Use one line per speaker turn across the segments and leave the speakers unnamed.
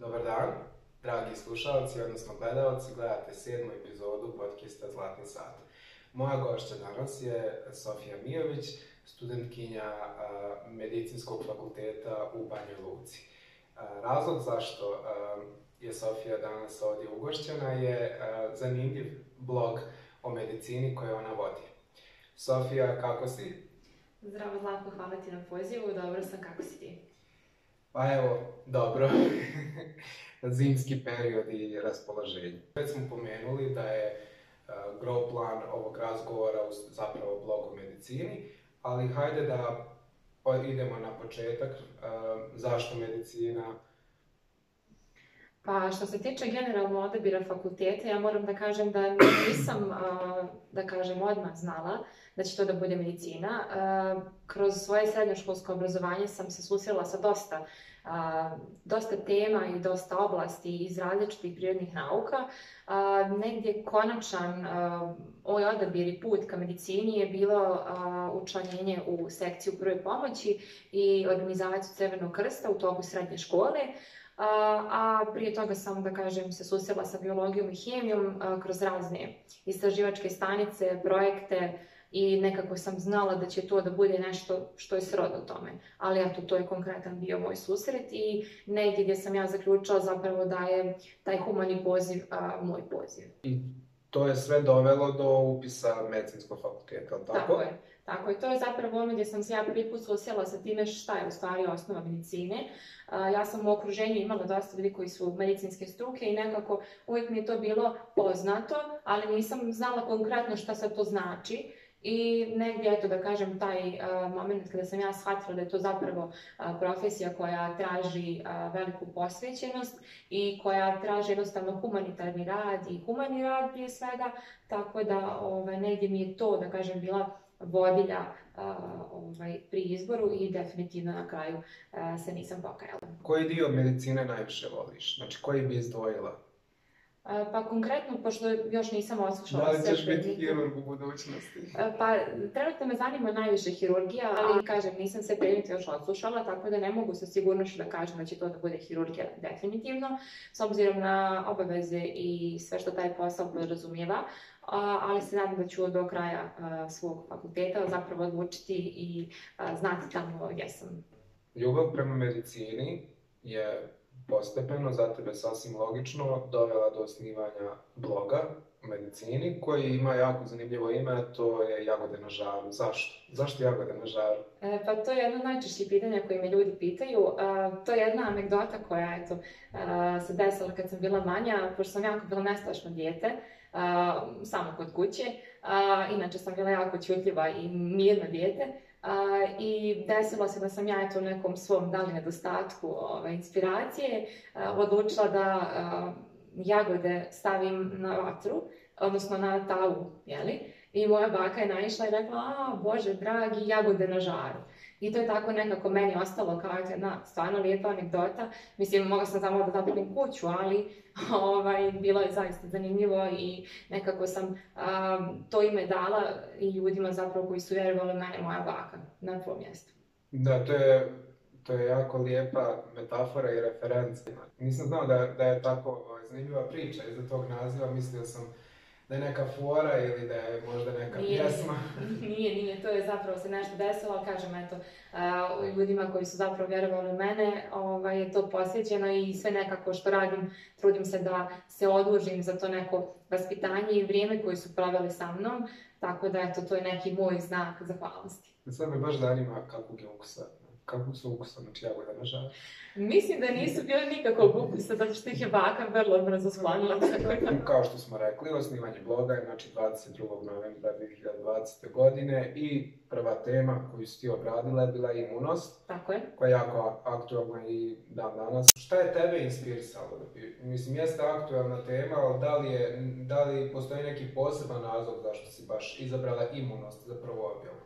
Dobar dan, dragi slušalci, odnosno gledalci, gledate sedmu epizodu podcasta Zlatni sat. Moja gošća danas je Sofija Mijović, studentkinja Medicinskog fakulteta u Banjoj Luci. Razlog zašto je Sofija danas ovdje ugošćena je zanimljiv blog o medicini koje ona vodi. Sofija, kako si?
Zdravo, Zlatko, hvala ti na pozivu, dobro sam, kako si ti?
Pa evo, dobro. Zimski period i raspoloženje. Već smo pomenuli da je uh, grow plan ovog razgovora zapravo blog o medicini, ali hajde da idemo na početak. Uh, zašto medicina?
Pa što se tiče generalno odabira fakulteta, ja moram da kažem da nisam, da kažem, odmah znala će to da bude medicina. Kroz svoje srednjoškolsko obrazovanje sam se susrela sa dosta dosta tema i dosta oblasti iz različitih prirodnih nauka. Negdje konačan ovaj odabir i put ka medicini je bilo učlanjenje u sekciju prve pomoći i organizaciju Crvenog krsta u toku srednje škole. A, prije toga sam, da kažem, se susrela sa biologijom i hemijom kroz razne istraživačke stanice, projekte, i nekako sam znala da će to da bude nešto što je srodno tome. Ali eto, to je konkretan bio moj susret i negdje gdje sam ja zaključila zapravo da je taj humani poziv a, moj poziv.
I to je sve dovelo do upisa medicinskog fakulteta, tako?
Tako je. Tako je, to je zapravo ono gdje sam se ja prvi put susjela sa time šta je u stvari osnova medicine. Ja sam u okruženju imala dosta ljudi koji su medicinske struke i nekako uvijek mi je to bilo poznato, ali nisam znala konkretno šta sad to znači. I negdje, eto da kažem, taj uh, moment kada sam ja shvatila da je to zapravo uh, profesija koja traži uh, veliku posvećenost i koja traži jednostavno humanitarni rad i humani rad prije svega, tako da ovaj, negdje mi je to, da kažem, bila vodilja ovaj, pri izboru i definitivno na kraju se nisam pokajala.
Koji dio medicine najviše voliš? Znači, koji bi izdvojila?
Pa konkretno, pošto još nisam oslušala
sve... Da li ćeš biti hirurg u budućnosti?
Pa trenutno me zanima najviše hirurgija, ali kažem, nisam se predmete još oslušala, tako da ne mogu sa sigurnošću da kažem da će to da bude hirurgija definitivno, s obzirom na obaveze i sve što taj posao podrazumijeva, ali se nadam da ću do kraja svog fakulteta zapravo odlučiti i znati tamo gdje sam.
Ljubav prema medicini je postepeno, za tebe sasvim logično, dovela do osnivanja bloga u medicini, koji ima jako zanimljivo ime, to je Jagode na žaru. Zašto? Zašto Jagode na žaru?
E, pa to je jedno od najčešćih pitanja koje me ljudi pitaju. To je jedna anegdota koja eto, se desila kad sam bila manja, pošto sam jako bila nestašno dijete, samo kod kuće. Inače sam bila jako čutljiva i mirno dijete. I desilo se da sam ja eto u nekom svom dali nedostatku ove, inspiracije a, odlučila da a, jagode stavim na vatru, odnosno na tavu, jeli? I moja baka je naišla i rekla, a bože dragi, jagode na žaru. I to je tako nekako meni ostalo kao jedna stvarno lijepa anegdota. Mislim, mogla sam samo da zaprim kuću, ali ovaj, bilo je zaista zanimljivo i nekako sam to ime dala i ljudima zapravo koji su vjerovali mene, moja baka, na tvojom mjestu.
Da, to je, to je jako lijepa metafora i referencija. Nisam znao da, da je tako ovaj, zanimljiva priča iza tog naziva, mislio sam da je neka fora ili da je možda neka
nije,
pjesma?
Nije, nije, to je zapravo se nešto desilo, ali kažem, eto, uh, ljudima koji su zapravo vjerovali u mene, ovaj, je to posjećeno i sve nekako što radim, trudim se da se odlužim za to neko vaspitanje i vrijeme koje su proveli sa mnom, tako da, eto, to je neki moj znak zahvalnosti.
Sad me baš zanima kakvog je ukusa kako su znači jagoda na žar?
Mislim da nisu bili nikakvog ukusa, zato što ih je baka vrlo brzo sklonila.
Kao što smo rekli, osnivanje bloga je znači 22. novembra 2020. godine i prva tema koju si ti obradila je bila imunost.
Tako je.
Koja je jako aktualna i dan danas. Šta je tebe inspirisalo? Mislim, jeste aktualna tema, ali da li, je, da li postoji neki poseban razlog zašto si baš izabrala imunost za prvu objavu?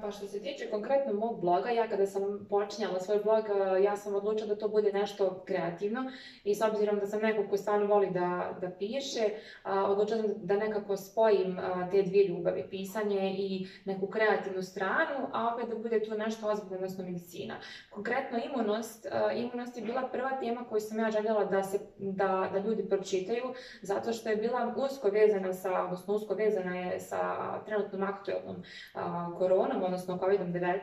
Pa što se tiče konkretno mog bloga, ja kada sam počinjala svoj blog, ja sam odlučila da to bude nešto kreativno i s obzirom da sam neko ko stvarno voli da, da piše, odlučila sam da nekako spojim te dvije ljubavi, pisanje i neku kreativnu stranu, a opet da bude tu nešto ozbiljno, odnosno medicina. Konkretno imunost, imunost je bila prva tema koju sam ja željela da, se, da, da ljudi pročitaju, zato što je bila usko vezana sa, odnosno usko vezana je sa trenutnom aktualnom koronom, odnosno COVID-19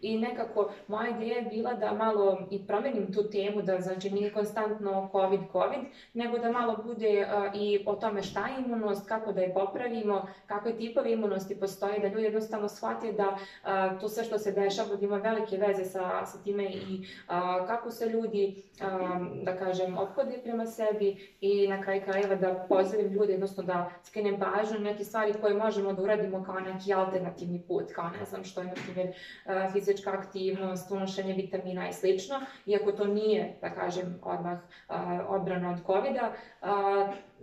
i nekako moja ideja je bila da malo i promenim tu temu, da znači nije konstantno COVID, COVID, nego da malo bude uh, i o tome šta je imunost, kako da je popravimo, kakve tipove imunosti postoje, da ljudi jednostavno shvate da uh, to sve što se dešava ima velike veze sa, sa time i uh, kako se ljudi, da kažem, ophode prema sebi i na kraju krajeva da pozdravim ljude, odnosno da skrenem pažnju neke stvari koje možemo da uradimo kao neki alternativni put, kao ne znam što je, na primjer, fizička aktivnost, unošenje vitamina i slično, iako to nije, da kažem, odmah odbrana od COVID-a,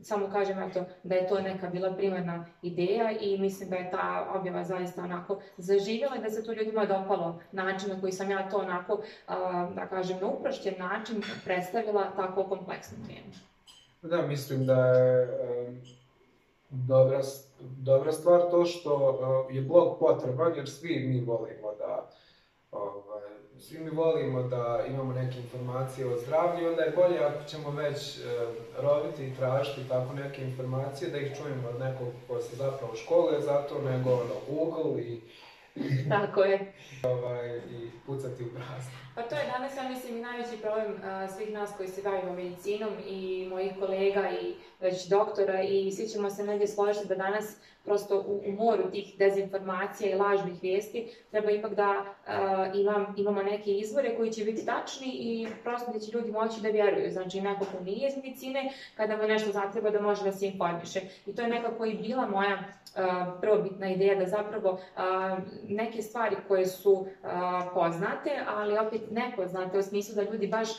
samo kažem eto, da je to neka bila primarna ideja i mislim da je ta objava zaista onako zaživjela i da se to ljudima dopalo način na koji sam ja to onako, da kažem, na uprošćen način predstavila tako kompleksnu temu.
Da, mislim da je dobra, dobra stvar to što je blog potreban, jer svi mi volimo da ovaj, svi mi volimo da imamo neke informacije o zdravlju, onda je bolje ako ćemo već e, i tražiti tako neke informacije, da ih čujemo od nekog ko se zapravo škole za to, nego ono Google i
Tako je.
Ovaj, I pucati u prazno.
Pa to je danas, ja mislim, i najveći problem uh, svih nas koji se bavimo medicinom i mojih kolega i već doktora i svi ćemo se negdje složiti da danas prosto u, u moru tih dezinformacija i lažnih vijesti treba ipak da uh, imam, imamo neke izvore koji će biti tačni i prosto da će ljudi moći da vjeruju. Znači, neko ko nije iz medicine, kada mu nešto zatreba da može da se informiše. I to je nekako i bila moja uh, prvobitna ideja da zapravo uh, neke stvari koje su poznate, ali opet nepoznate u smislu da ljudi baš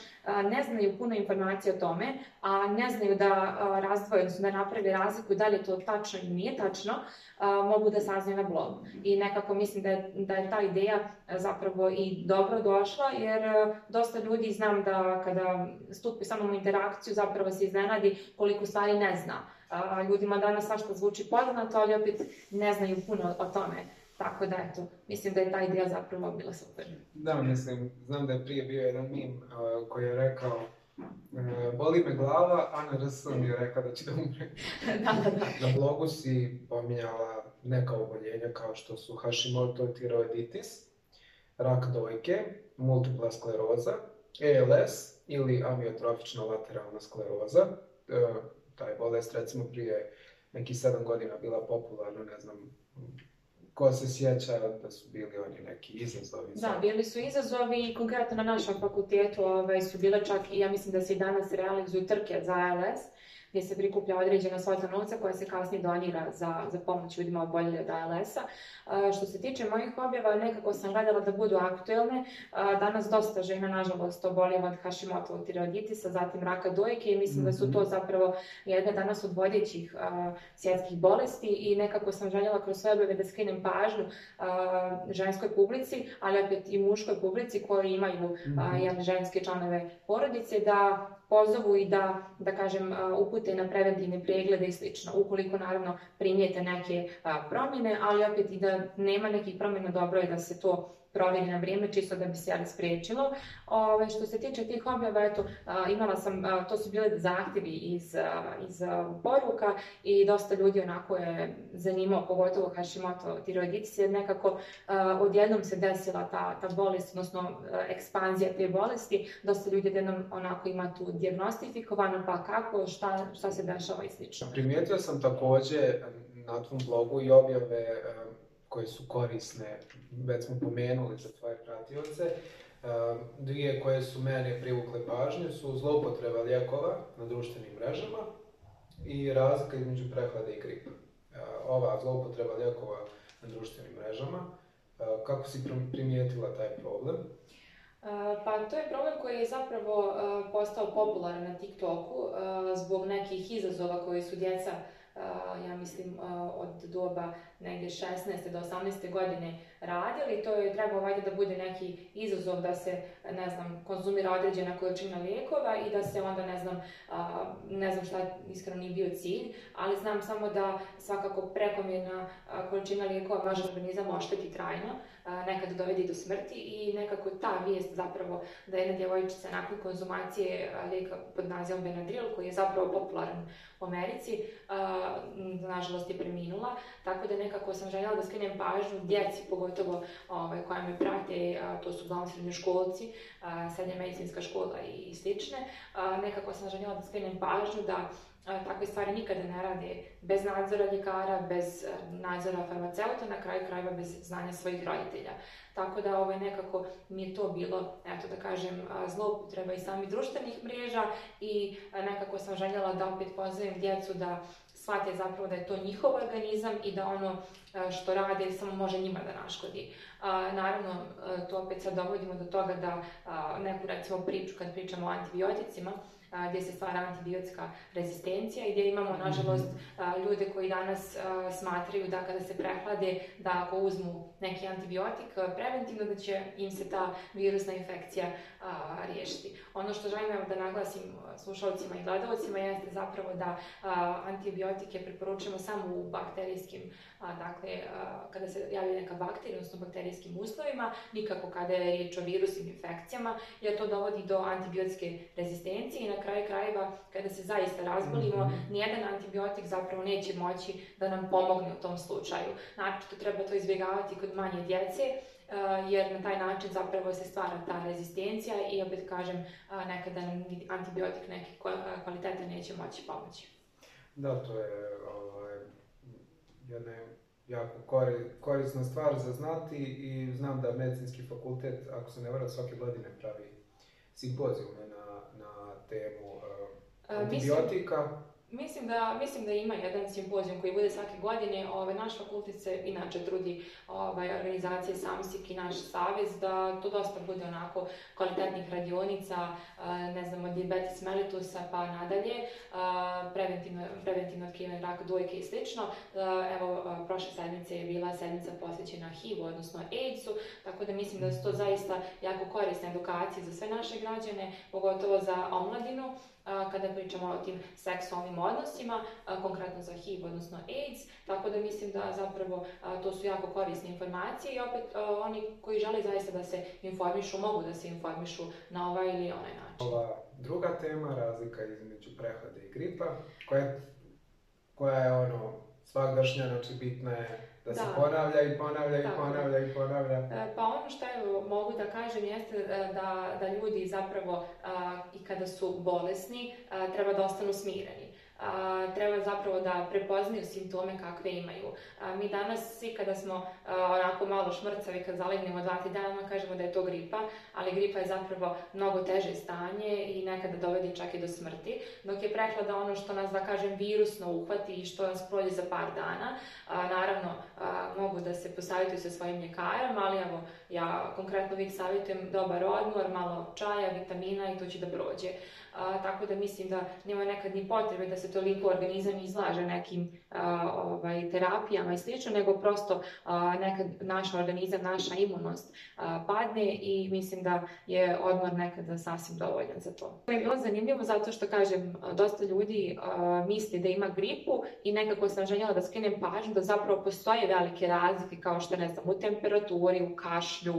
ne znaju puno informacije o tome, a ne znaju da razdvoje, odnosno da naprave razliku da li je to tačno ili nije tačno, mogu da saznaju na blogu. I nekako mislim da je, da je ta ideja zapravo i dobro došla, jer dosta ljudi znam da kada stupi samo u interakciju zapravo se iznenadi koliko stvari ne zna. Ljudima danas svašta zvuči poznato, ali opet ne znaju puno o tome. Tako da, eto, mislim da je ta ideja zapravo bila super.
Da, mislim, znam da je prije bio jedan mim uh, koji je rekao uh, boli me glava, a na RS mi je rekao da će da umre.
da, da, da.
Na blogu si pominjala neka oboljenja kao što su Hashimoto tiroiditis, rak dojke, multipla skleroza, ALS ili amiotrofična lateralna skleroza. Uh, taj bolest recimo prije neki 7 godina bila popularna, ne znam, ko se sjeća da su bili oni neki izazovi?
Da, bili su izazovi i konkretno na našem fakultetu ovaj, su bile čak ja mislim da se i danas realizuju trke za ALS gdje se prikuplja određena svota novca koja se kasnije donira za, za pomoć ljudima oboljeli od ALS-a. Što se tiče mojih objava, nekako sam gledala da budu aktuelne. Danas dosta žena, nažalost, oboljeva od Hashimotovog tiroiditisa, zatim raka dojke i mislim mm -hmm. da su to mhm. zapravo jedne danas od vodećih svjetskih bolesti i nekako sam željela kroz sve objave da skrenem pažnju ženskoj publici, ali opet i muškoj publici koji imaju mm -hmm. ženske članove porodice da pozovu i da, da kažem, upute na preventivne preglede i slično. Ukoliko naravno primijete neke promjene, ali opet i da nema nekih promjena, dobro je da se to provjeri na vrijeme, čisto da bi se jeli spriječilo. Ove, što se tiče tih objava, eto, imala sam, to su bile zahtjevi iz, iz poruka i dosta ljudi onako je zanimao, pogotovo Hashimoto tiroiditis, jer nekako odjednom se desila ta, ta bolest, odnosno ekspanzija te bolesti. Dosta ljudi odjednom onako ima tu diagnostifikovano, pa kako, šta, šta se dešava i slično.
Primijetio sam takođe na tvom blogu i objave koje su korisne, već smo pomenuli za tvoje pratioce. Ehm, dvije koje su mene privukle pažnju su zloupotreba lijekova na društvenim mrežama i razlika između prehlade i gripa. Ehm, ova zloupotreba lijekova na društvenim mrežama, ehm, kako si primijetila taj problem?
Pa to je problem koji je zapravo postao popularan na TikToku zbog nekih izazova koji su djeca ja mislim od doba negdje 16. do 18. godine radili. To je trebao valjda da bude neki izazov da se, ne znam, konzumira određena količina lijekova i da se onda, ne znam, ne znam šta iskreno nije bio cilj, ali znam samo da svakako prekomjerna količina lijekova može organizam ošteti trajno nekada dovedi do smrti i nekako ta vijest zapravo da jedna djevojčica nakon konzumacije lijeka pod nazivom Benadryl koji je zapravo popularan u Americi, nažalost je preminula, tako da nekako sam željela da skrenem pažnju djeci, pogotovo ovaj, koja me prate, to su uglavnom srednjoškolci, srednja medicinska škola i slične, nekako sam željela da skrenem pažnju da takve stvari nikada ne rade bez nadzora ljekara, bez nadzora farmaceuta, na kraju krajeva bez znanja svojih roditelja. Tako da ovaj, nekako mi je to bilo, eto da kažem, zloupotreba i samih društvenih mreža i nekako sam željela da opet pozovem djecu da shvate zapravo da je to njihov organizam i da ono što rade samo može njima da naškodi. naravno, to opet sad dovodimo do toga da neku recimo priču kad pričamo o antibioticima, gdje se stvara antibiotska rezistencija i gdje imamo, nažalost, mhm. ljude koji danas smatraju da kada se prehlade, da ako uzmu neki antibiotik preventivno, da će im se ta virusna infekcija riješiti. Ono što želim da naglasim slušalcima i gledalcima jeste zapravo da antibiotike preporučujemo samo u bakterijskim, dakle, kada se javlja neka bakterija, odnosno bakterijskim uslovima, nikako kada je riječ o virusnim infekcijama, jer to dovodi do antibiotske rezistencije i na kraju krajeva, kada se zaista razbolimo, mm nijedan antibiotik zapravo neće moći da nam pomogne u tom slučaju. To treba to izbjegavati kod manje djece, jer na taj način zapravo se stvara ta rezistencija i opet kažem, nekada nam antibiotik neke kvalitete neće moći pomoći.
Da, to je ovaj, jedna jako korisna stvar za znati i znam da medicinski fakultet, ako se ne vara, svake godine pravi simpozijume na, na temu uh, antibiotika.
Mislim da, mislim da ima jedan simpozijum koji bude svake godine. Ovaj, naš fakultet se inače trudi ovaj, organizacije SAMSIK i naš savez da to dosta bude onako kvalitetnih radionica, ne znam, od diabetes mellitusa pa nadalje, preventivno, preventivno otkriven rak dojke i slično. Evo, prošle sedmice je bila sedmica posvećena HIV-u, odnosno AIDS-u, tako da mislim da su to zaista jako korisne edukacije za sve naše građane, pogotovo za omladinu kada pričamo o tim seksualnim odnosima, konkretno za HIV, odnosno AIDS, tako da mislim da zapravo to su jako korisne informacije i opet oni koji žele zaista da se informišu, mogu da se informišu na ovaj ili onaj način.
Ova druga tema, razlika između prehlade i gripa, koja, koja je ono svakdašnja, znači bitna je da se ponavlja i ponavlja i ponavlja i ponavlja.
E, pa ono što evo, mogu da kažem jeste e, da, da ljudi zapravo i kada su bolesni treba da ostanu smireni treba zapravo da prepoznaju simptome kakve imaju. mi danas svi kada smo onako malo šmrcavi, kad zalegnemo dva, tri dana, kažemo da je to gripa, ali gripa je zapravo mnogo teže stanje i nekada dovedi čak i do smrti, dok je prehlada ono što nas, da kažem, virusno uhvati i što nas prođe za par dana. naravno, mogu da se posavjetuju sa svojim ljekarom, ali evo, ja konkretno uvijek savjetujem dobar odmor, malo čaja, vitamina i to će da prođe tako da mislim da nema nekad ni potrebe da se toliko organizam izlaže nekim ovaj, terapijama i slično, nego prosto nekad naš organizam, naša imunost padne i mislim da je odmor nekada sasvim dovoljan za to. To je bilo zanimljivo zato što, kažem, dosta ljudi misli da ima gripu i nekako sam željela da skrenem pažnju da zapravo postoje velike razlike kao što ne znam u temperaturi, u kašlju,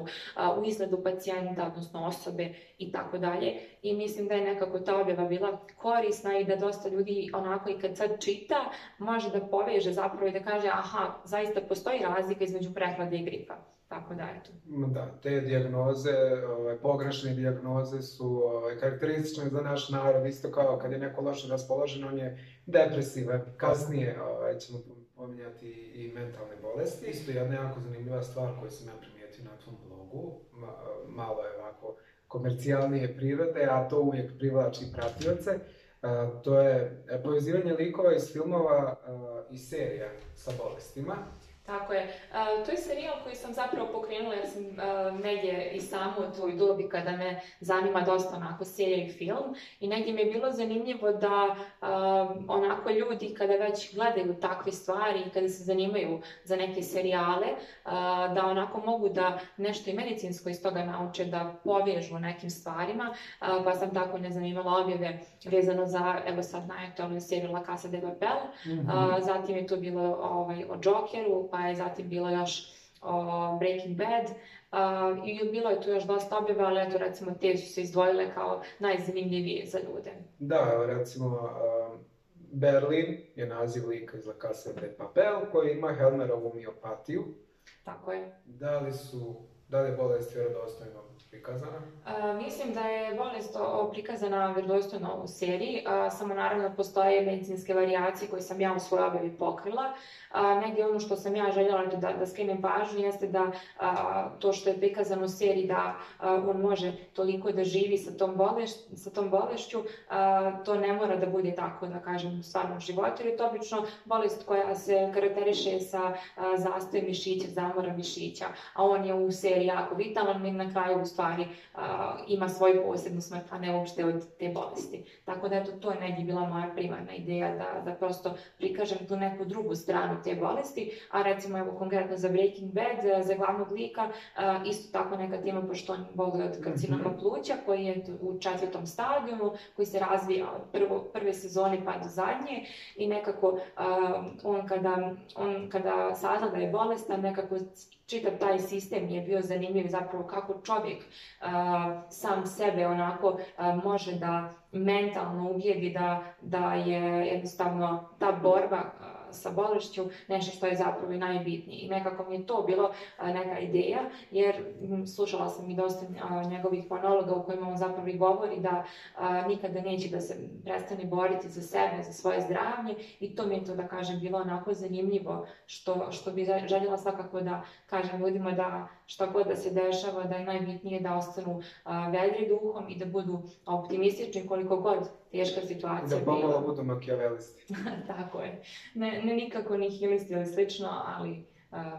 u izgledu pacijenta, odnosno osobe i tako dalje. I mislim da je nekako ta objava bila korisna i da dosta ljudi onako i kad sad čita može da poveže zapravo i da kaže aha, zaista postoji razlika između prehlade i gripa. Tako da, eto.
Da, te dijagnoze, ovaj, pogrešne dijagnoze su ovaj, karakteristične za naš narod, isto kao kad je neko loše raspoložen, on je depresivan. Kasnije ovaj, ćemo pominjati i mentalne bolesti. Isto jedna jako zanimljiva stvar koju sam ja primijetio na tom blogu, malo je ovako komercijalnije prirode, a to uvijek privlači pratioce. To je povezivanje likova iz filmova i serija sa bolestima.
Tako je. Uh, to je serijal koji sam zapravo pokrenula jer sam uh, negdje i samo u toj dobi kada me zanima dosta onako serija i film i negdje mi je bilo zanimljivo da uh, onako ljudi kada već gledaju takve stvari i kada se zanimaju za neke serijale da onako mogu da nešto i medicinsko iz toga nauče, da povježu nekim stvarima pa sam tako ne zanimala objave vezano za evo sad najaktualnu seriju La Casa de Papel, mm -hmm. zatim je tu bilo ovaj, o Jokeru, pa je zatim bilo još o Breaking Bad, uh, i bilo je tu još dosta objava, ali eto recimo te su se izdvojile kao najzanimljivije za ljude.
Da, recimo uh, Berlin je naziv lika iz La Casa de Papel koji ima Helmerovu miopatiju.
Tako je.
Da li su, da li je bolest vjerodostojno prikazana?
A, mislim da je bolest prikazana vjerodostojno u seriji, a, samo naravno postoje medicinske varijacije koje sam ja u svojoj objavi pokrila. A, negdje ono što sam ja željela da, da skrenem pažnju jeste da a, to što je prikazano u seriji da on može toliko da živi sa tom, boleš, sa tom bolešću, to ne mora da bude tako da kažem u stvarnom životu, jer je to obično bolest koja se karakteriše sa zastojem mišića, zamora mišića, a on je u seriji jako vitalan i na kraju stvari a, ima svoju posebnu smrt, a ne uopšte od te bolesti. Tako da eto, to je negdje bila moja primarna ideja da, da prosto prikažem tu neku drugu stranu te bolesti, a recimo evo konkretno za Breaking Bad, za glavnog lika, isto tako neka tema pošto on boli od karcinoma mhm. pluća koji je u četvrtom stadijumu, koji se razvija od prvo, prve sezone pa do zadnje i nekako on kada, on kada sazna da je bolestan, nekako čitav taj sistem je bio zanimljiv zapravo kako čovjek uh, sam sebe onako uh, može da mentalno ubijedi da, da je jednostavno ta borba sa bolešću nešto što je zapravo i najbitnije. I nekako mi je to bilo neka ideja, jer slušala sam i dosta njegovih monologa u kojima on zapravo i govori da nikada neće da se prestane boriti za sebe, za svoje zdravlje i to mi je to da kažem bilo onako zanimljivo što, što bi željela svakako da kažem ljudima da šta god da se dešava, da je najbitnije da ostanu vedri duhom i da budu optimistični koliko god teška situacija
Da pomalo budu makijavelisti.
Tako je. Ne, ne nikako ni hilisti ili slično, ali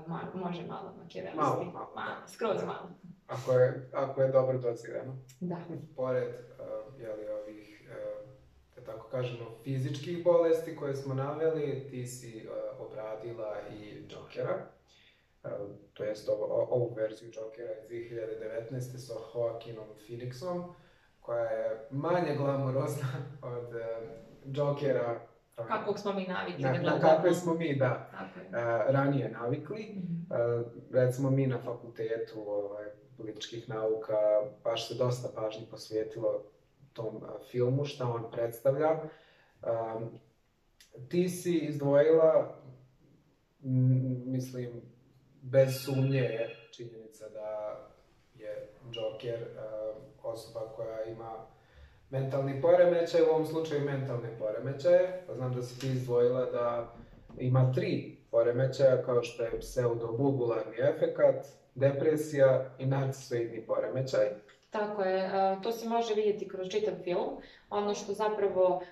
ma, može malo makijavelisti.
Malo, malo.
malo skroz malo.
Ako je, ako je dobro docirano.
Da.
Pored uh, jeli, ovih, uh, da tako kažemo, fizičkih bolesti koje smo naveli, ti si uh, obradila i Jokera. To jest ovo, ovu verziju Jokera iz 2019. sa Joaquinom Phoenixom koja je manje glamurozna od uh, Jokera
Kakvog smo mi navikli
na. Na kakve smo mi, da, uh, ranije navikli. Mm -hmm. uh, recimo mi na fakultetu ovaj, političkih nauka baš se dosta pažnje posvetilo tom filmu, šta on predstavlja. Um, ti si izdvojila, mislim, bez sumnje je činjenica da je Joker osoba koja ima mentalni poremećaj, u ovom slučaju mentalne poremećaje. Pa znam da si ti izdvojila da ima tri poremećaja kao što je pseudobubularni efekat, depresija i narcisoidni poremećaj.
Tako je, to se može vidjeti kroz čitav film. Ono što zapravo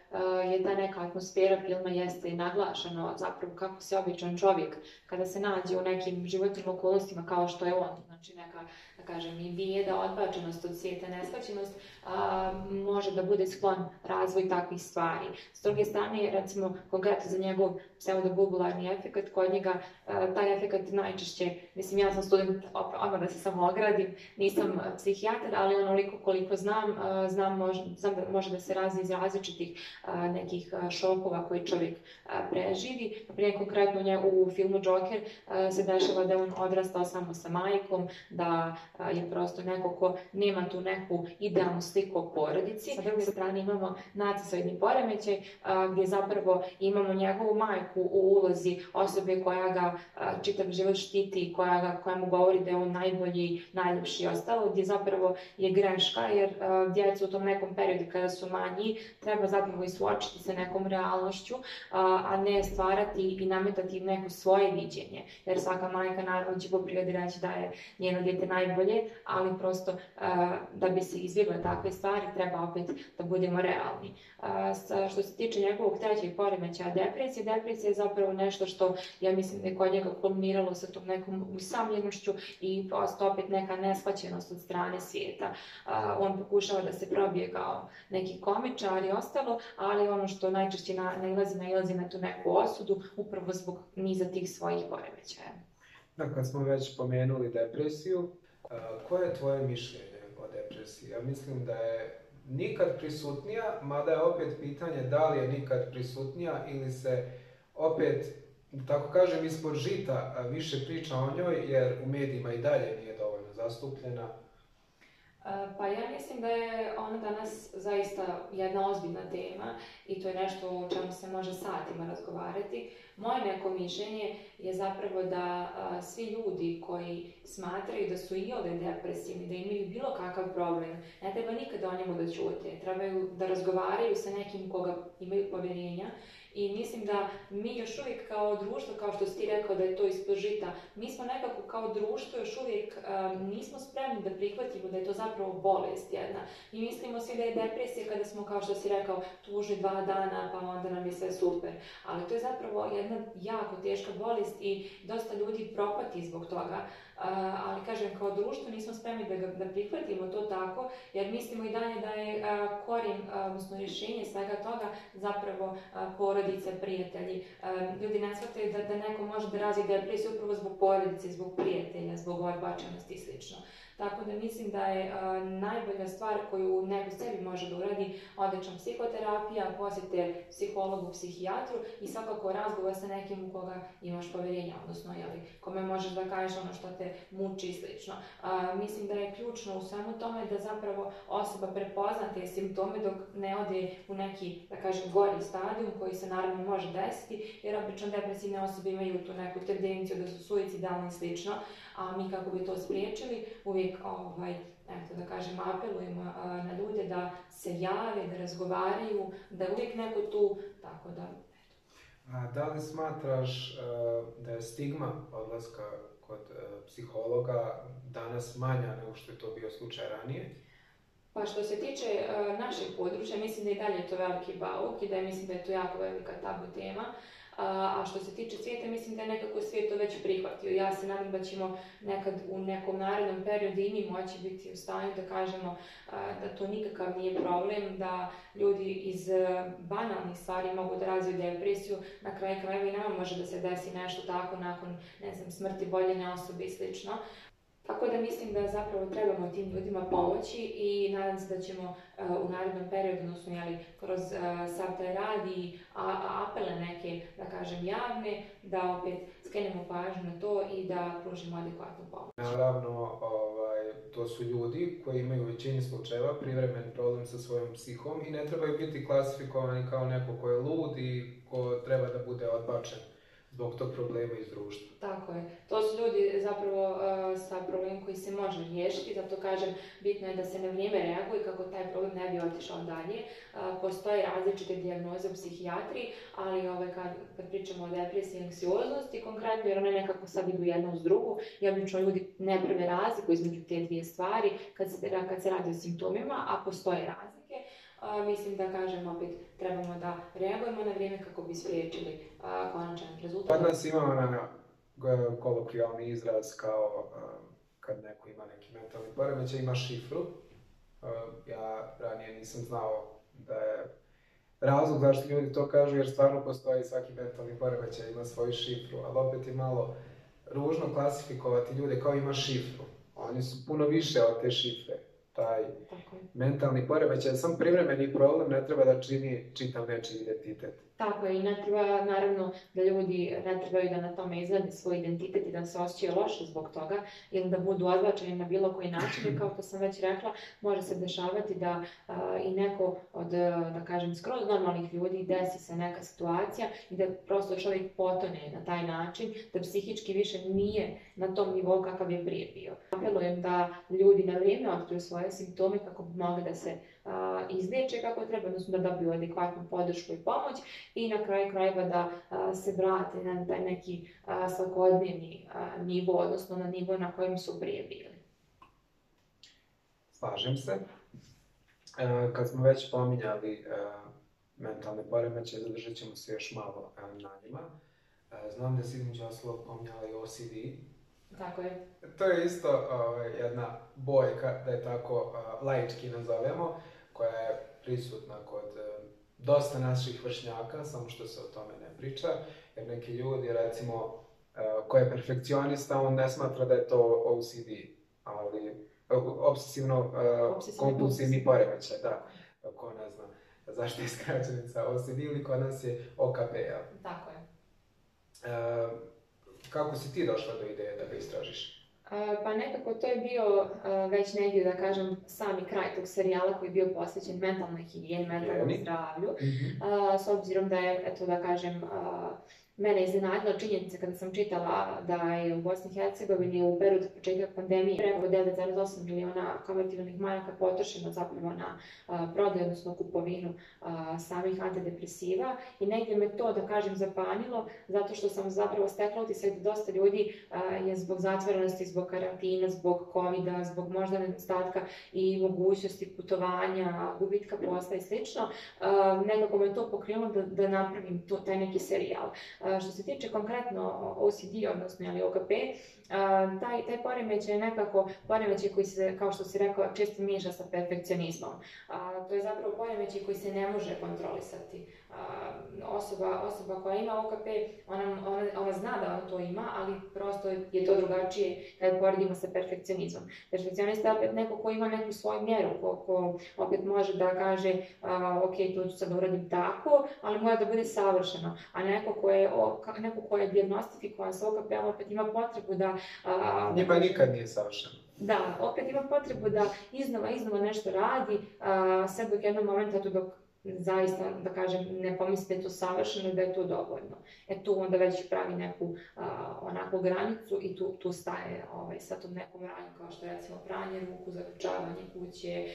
je ta neka atmosfera filma jeste i naglašeno zapravo kako se običan čovjek kada se nađe u nekim životnim okolnostima kao što je on, znači neka kažem, i bijeda, odbačenost od svijeta, a, može da bude sklon razvoj takvih stvari. S druge strane, recimo, konkretno za njegov pseudobubularni efekt, kod njega taj efekt najčešće, mislim, ja sam student, odmah da se samo ogradim, nisam psihijatar, ali onoliko koliko znam, znam, znam da može da se razvije iz različitih nekih šokova koji čovjek preživi. Naprimjer, konkretno u filmu Joker se dešava da on odrastao samo sa majkom, da je prosto neko ko nema tu neku idealnu sliku o porodici. Sa druge strane imamo narcisoidni poremećaj gdje zapravo imamo njegovu majku u ulozi osobe koja ga čitav život štiti, koja, ga, koja mu govori da je on najbolji, najljepši i ostalo, gdje zapravo je greška jer djeca u tom nekom periodu kada su manji, treba zapravo i suočiti sa nekom realnošću, a ne stvarati i nametati neko svoje viđenje. Jer svaka majka naravno će po prirodi reći da je njeno djete najbolje, ali prosto da bi se izbjegle takve stvari treba opet da budemo realni. Što se tiče njegovog trećeg poremećaja depresije, depresija je zapravo nešto što ja mislim da je kod njega kulminiralo sa tom nekom usamljenošću i prosto opet neka neshvaćenost od strane svijeta. On pokušava da se probije kao neki komičar i ostalo, ali ono što najčešće nailazi, nailazi na tu neku osudu upravo zbog niza tih svojih poremećaja.
Da, kad smo već pomenuli depresiju, koje je tvoje mišljenje o depresiji? Ja mislim da je nikad prisutnija, mada je opet pitanje da li je nikad prisutnija ili se opet, tako kažem, ispod žita više priča o njoj, jer u medijima i dalje nije dovoljno zastupljena.
Pa ja mislim da je ona danas zaista jedna ozbiljna tema i to je nešto o čemu se može satima razgovarati. Moje neko mišljenje je zapravo da svi ljudi koji smatraju da su i ove depresivni, da imaju bilo kakav problem, ne treba nikada o njemu da čute. Trebaju da razgovaraju sa nekim koga imaju povjerenja i mislim da mi još uvijek kao društvo, kao što si ti rekao da je to ispod žita, mi smo nekako kao društvo još uvijek nismo spremni da prihvatimo da je to zapravo bolest jedna. I mislimo svi da je depresija kada smo, kao što si rekao, tužni dva dana pa onda nam je sve super. Ali to je zapravo jedna jako teška bolest i dosta ljudi propati zbog toga ali kažem kao društvo nismo spremni da, da prihvatimo to tako jer mislimo i dalje da je korijen, odnosno rješenje svega toga zapravo porodice, prijatelji. Ljudi ne shvataju da, da neko može da razvije depresiju upravo zbog porodice, zbog prijatelja, zbog odbačenosti i slično. Tako da mislim da je najbolja stvar koju neko sebi može da uradi odlična psihoterapija, posjete psihologu, psihijatru i svakako razgovor sa nekim u koga imaš povjerenja, odnosno jeli, kome možeš da kažeš ono što te muči i slično. mislim da je ključno u svemu tome da zapravo osoba prepozna te simptome dok ne ode u neki, da kažem, gori stadijum koji se naravno može desiti, jer obično depresivne osobe imaju tu neku tendenciju da su suicidalni i slično, a mi kako bi to spriječili uvijek ovaj, eto, da kažem, apelujemo na ljude da se jave, da razgovaraju, da je uvijek neko tu, tako da,
A da li smatraš e, da je stigma odlaska kod e, psihologa danas manja nego što je to bio slučaj ranije?
Pa što se tiče uh, našeg područja, mislim da i dalje je to veliki bauk i da je, mislim da je to jako velika tabu tema. A što se tiče svijeta, mislim da je nekako svijet to već prihvatio. Ja se nadam da ćemo nekad u nekom narednom periodu i mi moći biti u stanju da kažemo da to nikakav nije problem, da ljudi iz banalnih stvari mogu da razviju depresiju, na kraju krajeva i nama može da se desi nešto tako nakon, ne znam, smrti boljene osobe i slično. Tako da mislim da zapravo trebamo tim ljudima pomoći i nadam se da ćemo u narednom periodu, odnosno jeli, kroz sav taj rad i apele neke, da kažem, javne, da opet skrenemo pažnju na to i da pružimo adekvatnu pomoć.
Naravno, ovaj, to su ljudi koji imaju u većini slučajeva privremen problem sa svojom psihom i ne trebaju biti klasifikovani kao neko ko je lud i ko treba da bude odbačen zbog tog problema iz društva.
Tako je. To su ljudi zapravo uh, sa problemom koji se može riješiti, zato kažem, bitno je da se na vrijeme reaguje kako taj problem ne bi otišao dalje. Uh, postoje različite dijagnoze u psihijatriji, ali ove, kad, kad pričamo o depresiji i anksioznosti, konkretno, jer one nekako sad idu jedna uz drugu, i obično ljudi ne prve razliku između te dvije stvari kad se, kad se radi o simptomima, a postoje razlike. Uh, mislim da kažem opet trebamo da reagujemo na vrijeme kako bi spriječili konačan rezultat.
Kod nas imamo na kolokvijalni izraz kao kad neko ima neki mentalni poremećaj, ima šifru. Ja ranije nisam znao da je razlog zašto ljudi to kažu, jer stvarno postoji svaki mentalni poremećaj, ima svoju šifru, ali opet je malo ružno klasifikovati ljude kao ima šifru. Oni su puno više od te šifre. Taj mentalni poremećaj, sam privremeni problem ne treba da čini čitav nečiji identitet.
Tako je, i ne treba, naravno, da ljudi ne trebaju da na tome izglede svoj identitet i da se osjećaju loše zbog toga ili da budu odbačeni na bilo koji način. Kao što sam već rekla, može se dešavati da a, i neko od, da kažem, skroz normalnih ljudi desi se neka situacija i da prosto čovjek potone na taj način, da psihički više nije na tom nivou kakav je prije bio. Apelujem da ljudi na vrijeme otkriju svoje simptome kako bi mogli da se izliječe kako treba, odnosno da dobiju adekvatnu podršku i pomoć i na kraju krajeva da se vrate na taj neki svakodnevni nivo, odnosno na nivo na kojem su prije bili.
Slažem se. E, kad smo već pominjali e, mentalne poremeće, zadržat ćemo se još malo e, na njima. Znam da si između ostalog pominjala i OCD.
Tako je.
To je isto ovaj, jedna bojka, da je tako laički nazovemo, koja je prisutna kod uh, dosta naših vršnjaka, samo što se o tome ne priča, jer neki ljudi, recimo, uh, ko je perfekcionista, on ne smatra da je to OCD, ali uh, obsesivno kompulsivni poremećaj, da, ko ne zna zašto je skraćenica OCD ili kod nas je OKP, jel?
Tako je.
Kako si ti došla do ideje da ga istražiš?
Pa nekako to je bio već negdje, da kažem, sami kraj tog serijala koji je bio posvećen mentalnoj higijeni, mentalnom zdravlju. A, s obzirom da je, eto da kažem, mene iznenadila činjenica kada sam čitala da je u Bosni i Hercegovini u periodu početka pandemije preko 9,8 miliona konvertibilnih maraka potrošeno zapravo na a, prodaju, odnosno kupovinu samih antidepresiva i negdje me to, da kažem, zapanjilo zato što sam zapravo stekla utisak da dosta ljudi je zbog zatvorenosti, zbog karantina, zbog covida, zbog možda nedostatka i mogućnosti putovanja, gubitka posla i slično, nekako me to pokrenulo da, da napravim to, taj neki serijal. A, što se tiče konkretno OCD, odnosno ili OKP, a, taj, taj poremećaj je nekako poremećaj koji se, kao što si rekao, često miješa sa perfekcionizmom. To je zapravo poremećaj koji se ne može kontrolisati. A, osoba, osoba koja ima OKP, ona, ona, ona zna da ona to ima, ali prosto je to drugačije kad poredimo sa perfekcionizmom. Perfekcionista je opet neko ko ima neku svoju mjeru, ko, ko opet može da kaže a, ok, to ću sad da uradim tako, ali mora da bude savršeno. A neko ko je, o, ka- neko ko je diagnostifikovan sa OKP-om opet ima potrebu da... a,
Njima nikad nije savršeno.
da, opet ima potrebu da iznova, iznova nešto radi, a, sve dok jednog momenta tu dok zaista, da kažem, ne pomisli da je to savršeno i da je to dovoljno. E tu onda već pravi neku a, onakvu granicu i tu, tu staje ovaj, sa tom nekom ranjem kao što je recimo pranje ruku, zaključavanje kuće,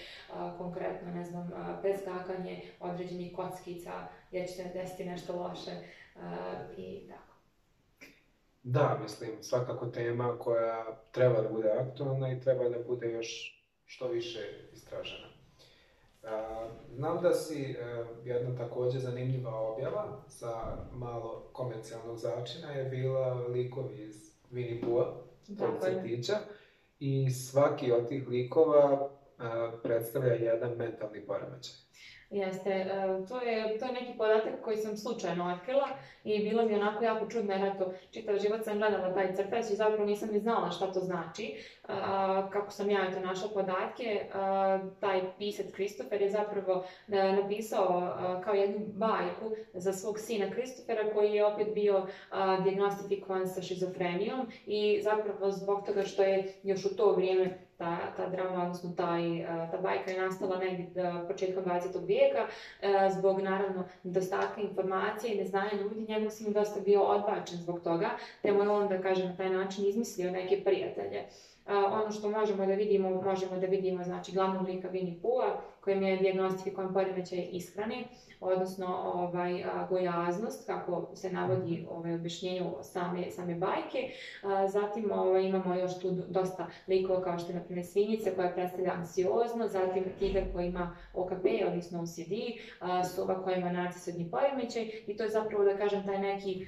konkretno, ne znam, preskakanje određenih kockica jer će se desiti nešto loše i tako.
Da, mislim, svakako tema koja treba da bude aktualna i treba da bude još što više istražena. Znam da si e, jedna takođe zanimljiva objava sa malo komercijalnog začina je bila likovi iz Winnie crtića, i svaki od tih likova a, predstavlja jedan mentalni poremećaj.
Jeste, e, to je, to je neki podatak koji sam slučajno otkrila i bilo mi onako jako čudno jer eto, čitav život sam gledala taj crtač i zapravo nisam ni znala šta to znači. Kako sam ja eto našla podatke, taj pisac Kristofer je zapravo e, napisao a, kao jednu bajku za svog sina Kristofera koji je opet bio a, dijagnostifikovan sa šizofrenijom i zapravo zbog toga što je još u to vrijeme ta, ta drama, odnosno taj, a, ta bajka je nastala negdje a, početkom 20. vijeka, a, zbog naravno nedostatka informacija i neznanja ljudi, njegov sin je dosta bio odbačen zbog toga, te mu je on, da kažem, na taj način izmislio neke prijatelje. Ono što možemo da vidimo, možemo da vidimo znači glavnog lika Winnie Pooha, kojim je dijagnostifikovan poremećaj ishrane, odnosno ovaj, gojaznost, kako se navodi ovaj, objašnjenju same, same bajke. Zatim ovaj, imamo još tu dosta likova kao što je na primjer svinjica koja predstavlja anksiozno, zatim tigar koji ima OKP, odnosno OCD, sova koja ima narcisoidni poremećaj i to je zapravo da kažem taj neki,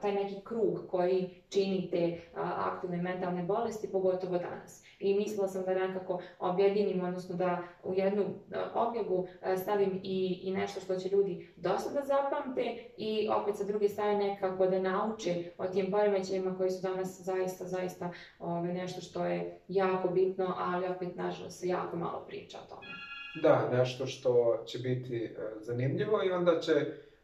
taj neki krug koji čini te aktivne mentalne bolesti, pogotovo danas. I mislila sam da nekako objedinim, odnosno da u jednu objavu stavim i, i nešto što će ljudi dosta da zapamte i opet sa druge strane nekako da nauče o tim poremećajima koji su danas zaista, zaista ove, nešto što je jako bitno, ali opet nažalost se jako malo priča o tome.
Da, nešto što će biti e, zanimljivo i onda će,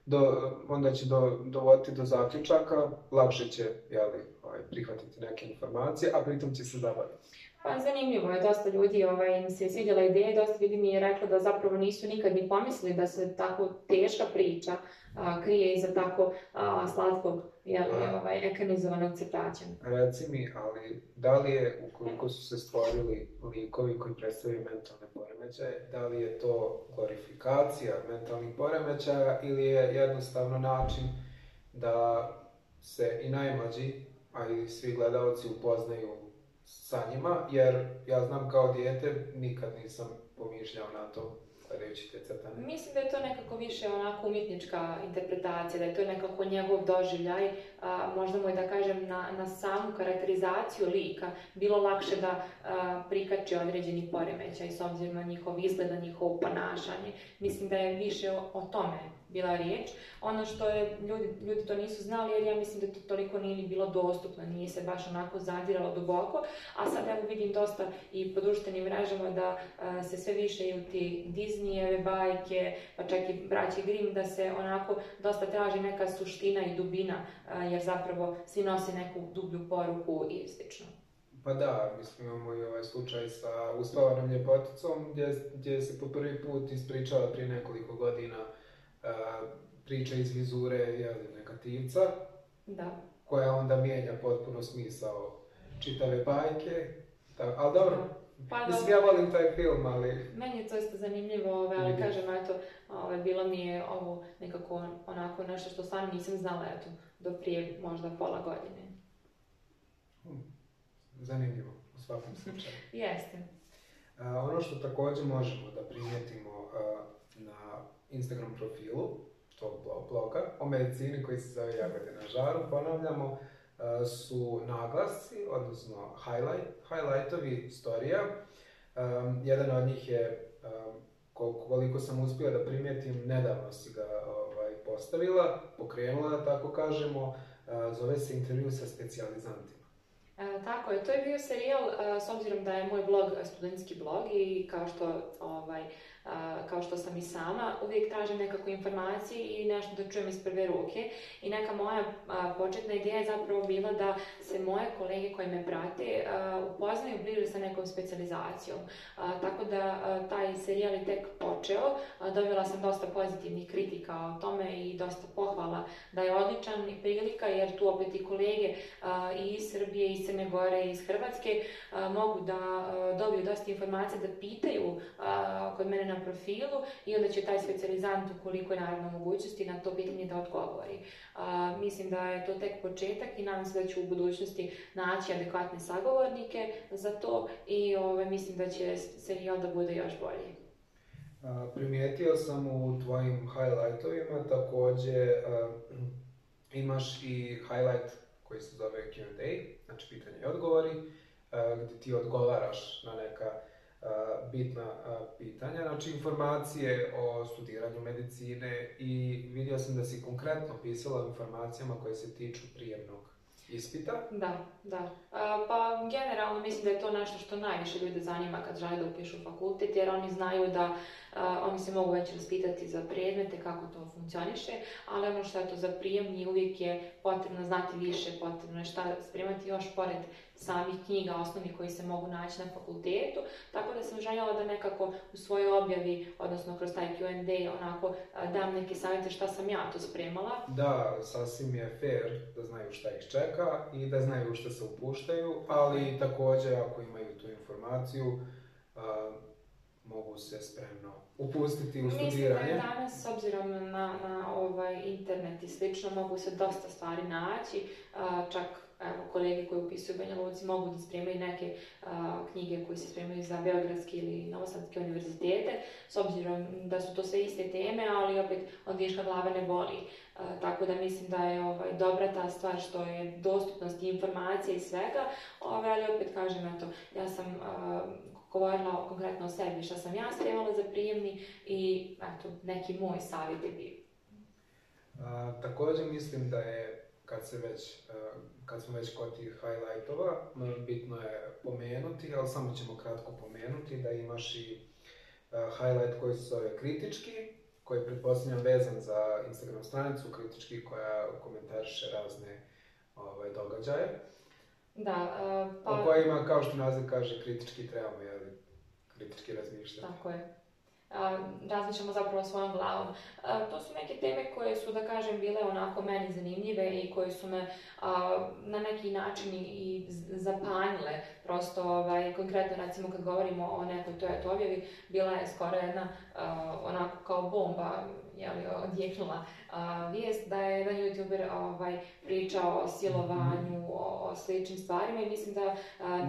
do, onda će do, dovoditi do zaključaka, lakše će jeli, ovaj, prihvatiti neke informacije, a pritom će se zabaviti.
Pa zanimljivo je, dosta ljudi ovaj, im se svidjela ideja, dosta ljudi mi je reklo da zapravo nisu nikad ni pomislili da se tako teška priča a, krije iza tako a, slatkog jel, ovaj, ekranizovanog crtača.
Reci mi, ali da li je, ukoliko su se stvorili likovi koji predstavljaju mentalne poremećaje, da li je to glorifikacija mentalnih poremećaja ili je jednostavno način da se i najmlađi, a i svi gledalci upoznaju sa njima, jer ja znam kao dijete nikad nisam pomišljao na to gledajući te crtane.
Mislim da je to nekako više onako umjetnička interpretacija, da je to nekako njegov doživljaj, a, možda mu je da kažem na, na samu karakterizaciju lika bilo lakše da a, prikači određeni poremećaj s obzirom na njihov izgled, na njihovo ponašanje. Mislim da je više o, o tome bila riječ. Ono što je, ljudi, ljudi to nisu znali jer ja mislim da to toliko nije ni bilo dostupno, nije se baš onako zadiralo duboko, a sad evo vidim dosta i po društvenim mrežama da a, se sve više i u ti Disneyjeve bajke, pa čak i braći Grimm, da se onako dosta traži neka suština i dubina, jer zapravo svi nose neku dublju poruku i slično.
Pa da, mislim imamo i ovaj slučaj sa uspavanom ljepoticom gdje, gdje se po prvi put ispričala prije nekoliko godina uh, priča iz vizure jeli, negativca,
Da.
koja onda mijenja potpuno smisao čitave bajke. Da, ali dobro,
Pa
mislim ja volim taj film, ali
Meni je to isto zanimljivo, ove, ali
Vidim.
kažem, eto, ove, bilo mi je ovo nekako onako nešto što stvarno nisam znala, eto, do prije možda pola godine.
zanimljivo u svakom slučaju.
Jeste.
A, ono što također možemo da primijetimo a, na Instagram profilu tog blo- bloga o medicini koji se zove Jagode na žaru, ponavljamo, a, su naglasci, odnosno highlight, highlightovi storija. Jedan od njih je, kol- koliko sam uspio da primijetim, nedavno si ga postavila, pokrenula, da tako kažemo, zove se intervju sa specijalizantima.
E, tako je, to je bio serijal, s obzirom da je moj blog studentski blog i kao što, ovaj, kao što sam i sama, uvijek tražim nekako informacije i nešto da čujem iz prve ruke. I neka moja početna ideja je zapravo bila da se moje kolege koji me prate upoznaju bliže sa nekom specijalizacijom. A, tako da taj serijal je tek počeo, dobila sam dosta pozitivnih kritika o tome i dosta pohvala da je odličan i prilika jer tu opet i kolege i iz Srbije, iz Crne Gore, i iz Hrvatske mogu da dobiju dosta informacija, da pitaju kod mene na profilu i onda će taj specijalizant ukoliko je naravno mogućnosti na to pitanje da odgovori. A, mislim da je to tek početak i nadam se da ću u budućnosti naći adekvatne sagovornike za to i ove, mislim da će serijal da bude još bolji.
A, Primijetio sam u tvojim highlightovima također a, imaš i highlight koji se zove Q&A, znači pitanje i odgovori, gdje ti odgovaraš na neka bitna pitanja, znači informacije o studiranju medicine i vidio sam da si konkretno pisala o informacijama koje se tiču prijemnog ispita.
Da, da. Pa generalno mislim da je to nešto što najviše ljude zanima kad žele da upišu fakultet, jer oni znaju da oni se mogu već raspitati za predmete, kako to funkcioniše, ali ono što je to za prijemni uvijek je potrebno znati više, potrebno je šta spremati još pored samih knjiga osnovnih koji se mogu naći na fakultetu, tako da sam željela da nekako u svojoj objavi, odnosno kroz taj Q&A, onako a, dam neke savjete šta sam ja to spremala,
Da, sasvim je fair da znaju šta ih čeka i da znaju šta se upuštaju, ali također ako imaju tu informaciju, a, mogu se spremno upustiti u
Mislim da
studiranje.
danas, s obzirom na, na ovaj internet i slično, mogu se dosta stvari naći, čak evo, kolege koji upisuju Banja Luci mogu da spremaju neke a, knjige koje se spremaju za Beogradski ili Novosadske univerzitete, s obzirom da su to sve iste teme, ali opet od viška glave ne boli. A, tako da mislim da je ovaj, dobra ta stvar što je dostupnost i informacija i svega, ovaj, ali opet kažem, eto, ja sam a, govorila konkretno o sebi, šta sam ja spremala za prijemni i eto, neki moj savjet je bio.
A, također mislim da je, kad, se već, kad smo već kod tih highlightova, bitno je pomenuti, ali samo ćemo kratko pomenuti da imaš i highlight koji se zove kritički, koji je pretpostavljam vezan za Instagram stranicu kritički koja komentariše razne ovaj, događaje.
Da, uh,
pa... O kojima, kao što naziv kaže, kritički trebamo, jeli, kritički razmišljati.
Tako je razmišljamo zapravo svojom glavom. To su neke teme koje su, da kažem, bile onako meni zanimljive i koje su me na neki način i zapanjile. Prosto, ovaj, konkretno, recimo, kad govorimo o nekoj toj objavi, bila je skoro jedna onako kao bomba jeli, odjeknula vijest da je jedan youtuber ovaj, pričao o silovanju, mhm. o, o sličnim stvarima i mislim da...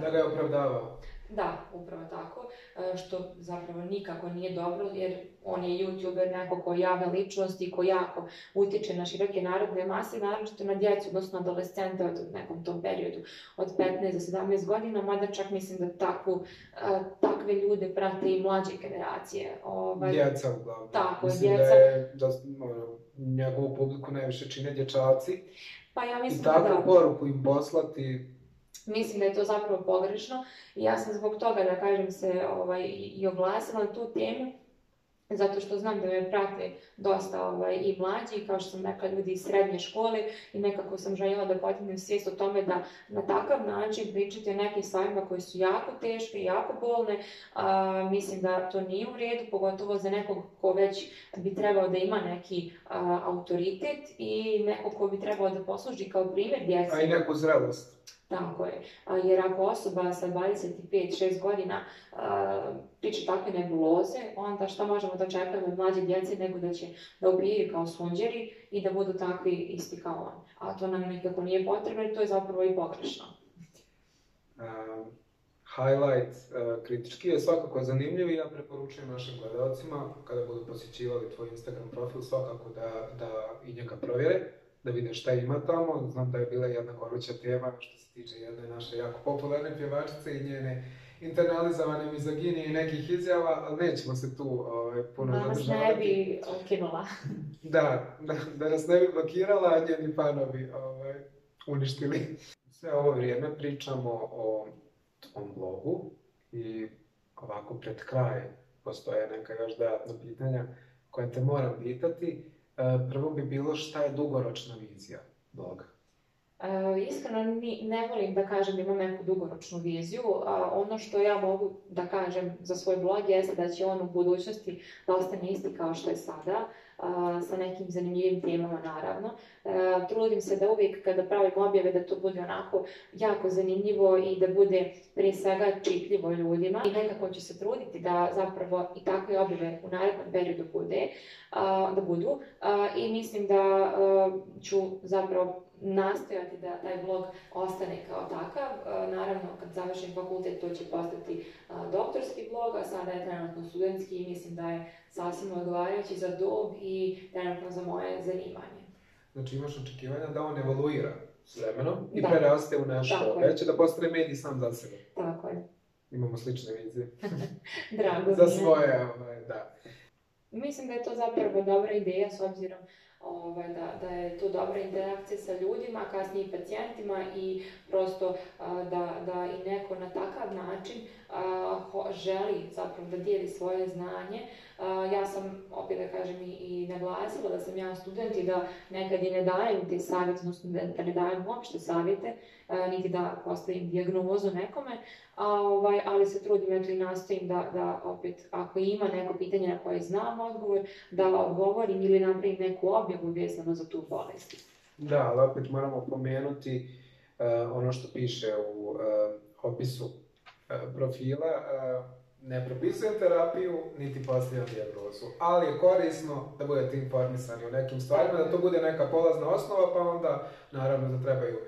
da ga je opravdavao.
Da, upravo tako, e, što zapravo nikako nije dobro jer on je youtuber, neko ko je javna ličnost i ko jako utječe na široke narodne mase, naročito na djecu, odnosno adolescente od nekom tom periodu od 15 do 17 godina, mada čak mislim da takvu, e, takve ljude prate i mlađe generacije.
Ovaj, djeca uglavnom.
Tako,
mislim
djeca.
da je da, ono, njegovu publiku najviše čine dječaci.
Pa ja mislim
I takvu da... poruku im poslati
Mislim da je to zapravo pogrešno. I ja sam zbog toga, da kažem se, ovaj, i oglasila na tu temu, zato što znam da me prate dosta ovaj, i mlađi, kao što sam rekla, ljudi iz srednje škole i nekako sam željela da podignem svijest o tome da na takav način pričati o nekim stvarima koje su jako teške i jako bolne, a, mislim da to nije u redu, pogotovo za nekog ko već bi trebao da ima neki a, autoritet i nekog ko bi trebao da posluži kao primjer djeci.
A i neku zrelost.
Tako je. Jer ako osoba sa 25-6 godina priča takve nebuloze, onda što možemo da očekujemo od mlađe djece nego da će da ubijaju kao sunđeri i da budu takvi isti kao on. A to nam nikako nije potrebno i to je zapravo i pogrešno.
Um, highlight uh, kritički je svakako zanimljiv i ja preporučujem našim gledalcima kada budu posjećivali tvoj Instagram profil svakako da, da i njega provjere da vide šta ima tamo. Znam da je bila jedna goruća tema što se tiče jedne naše jako popularne pjevačice i njene internalizovane mizoginije i nekih izjava, ali nećemo se tu ovaj, puno
da nas ne bi okinula.
da, da, da nas ne bi blokirala, a njeni fanovi ovaj, uništili. Sve ovo vrijeme pričamo o tvom blogu i ovako pred kraj postoje neka još dodatna pitanja koje te moram pitati. E, prvo bi bilo šta je dugoročna vizija bloga?
Uh, iskreno ne volim da kažem da imam neku dugoročnu viziju. Ono što ja mogu da kažem za svoj blog jeste da će on u budućnosti da ostane isti kao što je sada sa nekim zanimljivim temama naravno. E, trudim se da uvijek kada pravim objave da to bude onako jako zanimljivo i da bude prije svega čitljivo ljudima i nekako ću se truditi da zapravo i takve objave u narednom periodu bude, da budu i mislim da ću zapravo nastojati da taj blog ostane kao takav. Naravno, kad završim fakultet, to će postati doktorski blog, a sada je trenutno studentski i mislim da je sasvim odgovarajući za dob i trenutno za moje zanimanje.
Znači imaš očekivanja da on evoluira s vremenom i da. preraste u nešto veće, da postane medij sam za sebe.
Tako je.
Imamo slične vizije.
Drago
Za svoje, ovaj, da.
Mislim da je to zapravo dobra ideja s obzirom ovaj, da, da je to dobra interakcija sa ljudima, kasnije i pacijentima i prosto da, da i neko na takav način želi zapravo da dijeli svoje znanje. Ja sam, opet da kažem, i, i naglasila da sam ja student i da nekad i ne dajem te savjete, odnosno da ne dajem uopšte savjete, niti da postavim dijagnozu nekome, a, ovaj, ali se trudim eto i nastojim da, da opet, ako ima neko pitanje na koje znam odgovor, da odgovorim ili napravim neku objavu vezano za tu bolest.
Da, ali opet moramo pomenuti uh, ono što piše u uh, opisu uh, profila. Ne propisujem terapiju, niti postavljam dijagnozu, ali je korisno da budete informisani o nekim stvarima, da to bude neka polazna osnova, pa onda naravno da trebaju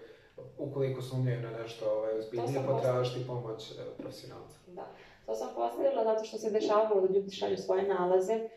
ukoliko sumnjaju na nešto ovaj, ozbiljnije, potražiti pomoć profesionalca.
Da, to sam postavila zato što se dešavalo da ljudi šalju svoje nalaze,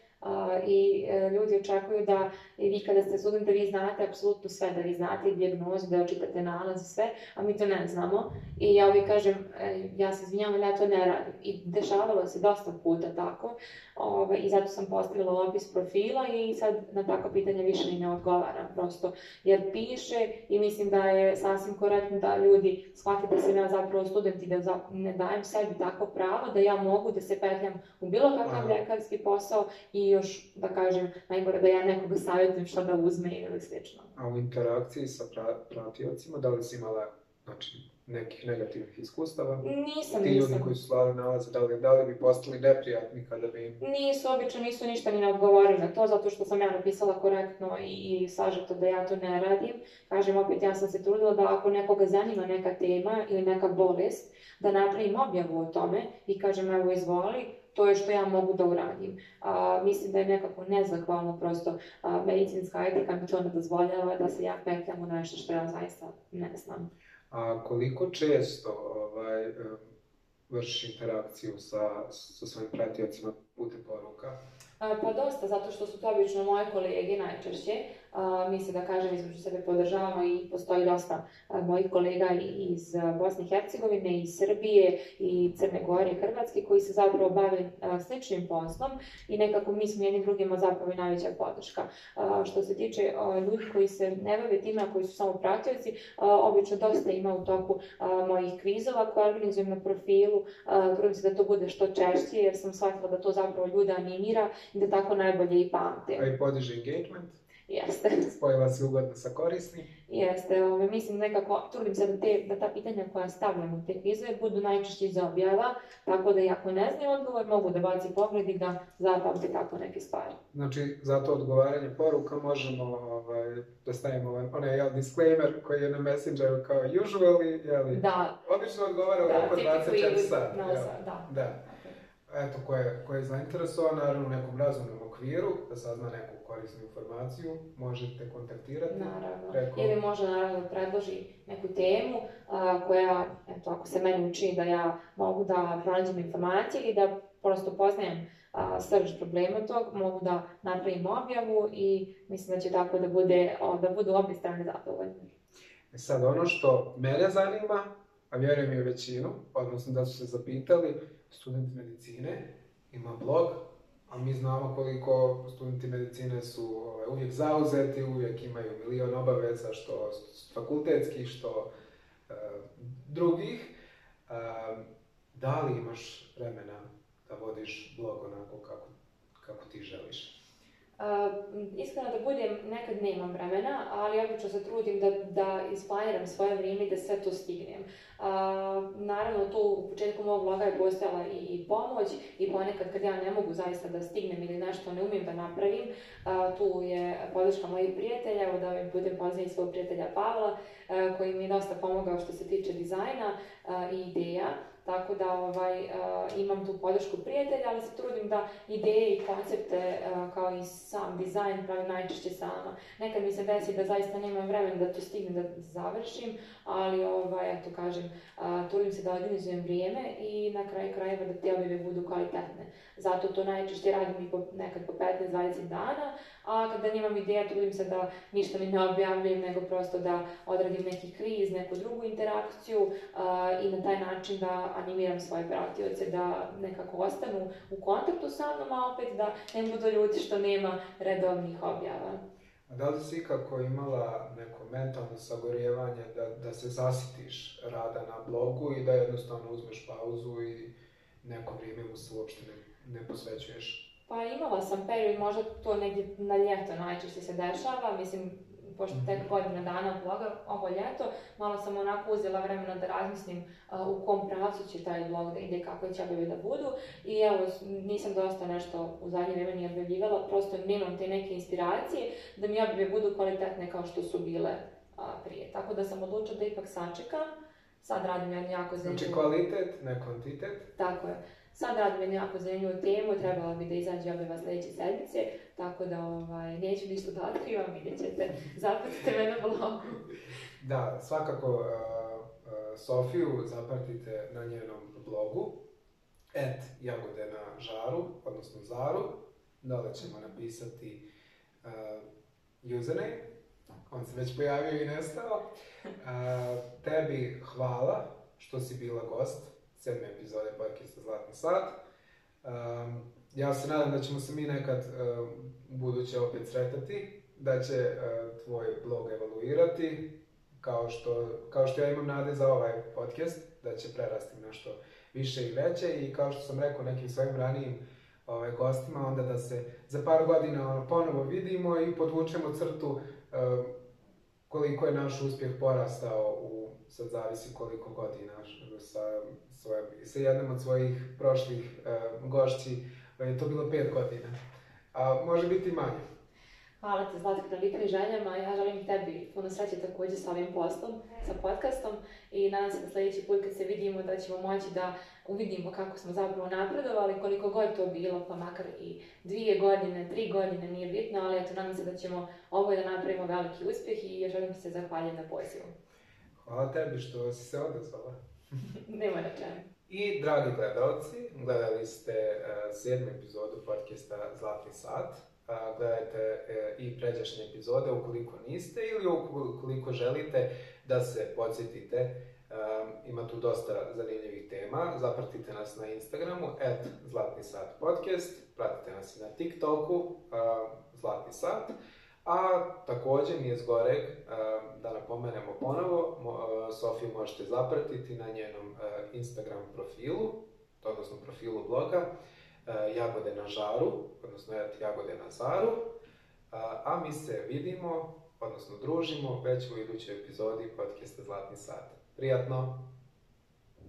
i e, ljudi očekuju da vi kada ste student da vi znate apsolutno sve, da vi znate dijagnozu, da očitate nalaz i sve, a mi to ne znamo. I ja uvijek kažem, e, ja se izvinjavam, ja to ne radim. I dešavalo se dosta puta tako. Ove, I zato sam postavila opis profila i sad na tako pitanje više ni ne odgovaram prosto. Jer piše i mislim da je sasvim korektno da ljudi shvate da sam ja zapravo student i da ne dajem sebi tako pravo da ja mogu da se petljam u bilo kakav ljekarski posao i još, da kažem, najgore da ja nekoga savjetujem šta da uzme ili slično.
A u interakciji sa pra pratiocima, da li si imala znači, nekih negativnih iskustava?
Nisam,
Ti ljudi
nisam.
koji su slali nalaze, da li, da li bi postali neprijatni kada bi im...
Nisu, obično nisu ništa ni odgovorili na to, zato što sam ja napisala korektno i, i sažeto da ja to ne radim. Kažem opet, ja sam se trudila da ako nekoga zanima neka tema ili neka bolest, da napravim objavu o tome i kažem evo izvoli, to je što ja mogu da uradim. A, mislim da je nekako nezahvalno prosto a, medicinska etika mi to ne dozvoljava da se ja petljam u nešto što ja zaista ne znam.
A koliko često ovaj, em, vršiš interakciju sa, sa svojim pratiocima putem poruka?
Pa dosta, zato što su to obično moje kolege najčešće. A, mi se da kažem između sebe podržavamo i postoji dosta mojih kolega iz Bosne i Hercegovine, i Srbije, i Crne Gore, i Hrvatske koji se zapravo bave sličnim poslom i nekako mi smo jedni drugima zapravo najveća podrška. Što se tiče ljudi koji se ne bave time, koji su samo pratioci, obično dosta ima u toku mojih kvizova koje organizujem na profilu. Trudim se da to bude što češće jer sam shvatila da to zapravo ljude animira i da tako najbolje i pamte.
A i podiže engagement?
Jeste,
Spojila si ugodno sa korisnim?
jeste. Ove, mislim nekako, trudim se da, te, da ta pitanja koja stavljam u te kvizove budu najčešće iz objava, tako da i ako ne znaju odgovor, mogu da baci pogled i da zapamte tako neke stvari.
Znači, za to odgovaranje poruka možemo ovaj, da stavimo ovaj, onaj jel, disclaimer koji je na Messengeru kao usually, jeli,
Da,
obično odgovara u oko 24
typically
sata.
da.
Da. Eto, ko je, ko je zainteresovan, naravno u nekom razumnom okviru, da sazna neku korisnu informaciju, možete kontaktirati.
Naravno.
Preko-
Ili može naravno predloži neku temu a, koja, eto, ako se meni učini da ja mogu da pronađem informacije i da prosto poznajem srž problema tog, mogu da napravim objavu i mislim da će tako da bude, da budu obje strane zadovoljne.
E sad, ono što mene zanima, a vjerujem i većinu, odnosno da su se zapitali, student medicine ima blog, a mi znamo koliko studenti medicine su ovaj, uvijek zauzeti, uvijek imaju milion obaveza, što fakultetskih, što e, drugih. E, da li imaš vremena da vodiš blog onako kako, kako ti želiš?
Uh, iskreno da budem, nekad nemam vremena, ali obično se trudim da, da isplaniram svoje vrijeme i da sve to stignem. Uh, naravno, tu u početku mog vloga je postojala i pomoć i ponekad kad ja ne mogu zaista da stignem ili nešto ne umijem da napravim, uh, tu je podrška mojih prijatelja, evo da ovim putem svog prijatelja Pavla, koji mi je dosta pomogao što se tiče dizajna i ideja. Tako da ovaj, uh, imam tu podršku prijatelja, ali se trudim da ideje i koncepte uh, kao i sam dizajn pravim najčešće sama. Nekad mi se desi da zaista nemam vremena da to stignem da završim, ali ovaj, eto kažem, uh, trudim se da organizujem vrijeme i na kraju krajeva da te objave budu kvalitetne. Zato to najčešće radim i po, nekad po 15-20 dana, a kada nemam ideja trudim se da ništa ni ne objavljujem, nego prosto da odradim neki kriz, neku drugu interakciju i na taj način da animiram svoje pratioce da nekako ostanu u kontaktu sa mnom, a opet da ne budu ljuti što nema redovnih objava.
A da li si ikako imala neko mentalno sagorijevanje da, da se zasitiš rada na blogu i da jednostavno uzmeš pauzu i neko vrijeme mu se uopšte ne, ne posvećuješ?
Pa imala sam period, možda to negdje na ljeto najčešće se dešava, mislim, pošto tek godina dana bloga, ovo ljeto, malo sam onako uzela vremena da razmislim a, u kom pravcu će taj blog da ide, kako će objave da budu i evo, nisam dosta nešto u zadnje vrijeme ni objavljivala, prosto nemam te neke inspiracije da mi objave budu kvalitetne kao što su bile a, prije. Tako da sam odlučila da ipak sačekam, sad radim jednu jako zanimljivu...
Znači kvalitet, ne kvantitet.
Tako je. Sad radim jednu jako zanimljivu temu, trebala bi da izađe objava sljedeće sedmice, tako da ovaj, neću ništa da otkrivam, vidjet ćete. Zapratite me na blogu.
Da, svakako uh, Sofiju zapratite na njenom blogu et jagode na žaru, odnosno zaru. Dole ćemo napisati uh, username. On se već pojavio i nestao. Uh, tebi hvala što si bila gost sedme epizode podcasta Zlatni sat. Um, ja se nadam da ćemo se mi nekad uh, u buduće opet sretati, da će uh, tvoj blog evaluirati, kao što, kao što ja imam nade za ovaj podcast, da će prerasti nešto više i veće i kao što sam rekao nekim svojim ranijim ovaj, gostima, onda da se za par godina ono, ponovo vidimo i podvučemo crtu um, koliko je naš uspjeh porastao u sad zavisi koliko godina, sa, svojim, sa jednom od svojih prošlih uh, gošći je to bilo pet godina. A može biti manje.
Hvala ti Zlatko na lijepim željama. Ja želim tebi puno sreće također sa ovim postom, sa podcastom i nadam se da sljedeći put kad se vidimo da ćemo moći da uvidimo kako smo zapravo napredovali, koliko god to bilo, pa makar i dvije godine, tri godine, nije bitno, ali eto, nadam se da ćemo ovo da napravimo veliki uspjeh i ja želim se zahvaliti na pozivu.
Hvala tebi što si se odazvala.
Nema na čemu.
I dragi gledalci, gledali ste uh, sedmu epizodu podcasta Zlatni sat. Uh, gledajte uh, i pređašnje epizode ukoliko niste ili ukoliko želite da se podsjetite Um, ima tu dosta zanimljivih tema. Zapratite nas na Instagramu, at Zlatni sat podcast. Pratite nas i na TikToku, Zlatni sat. A također nije zgoreg uh, da napomenemo ponovo, uh, Sofiju možete zapratiti na njenom uh, Instagram profilu, odnosno profilu bloga Jagode na žaru, odnosno Jagode na zaru. A mi se vidimo, odnosno družimo već u idućoj epizodi podcasta Zlatni sat. Prijatno!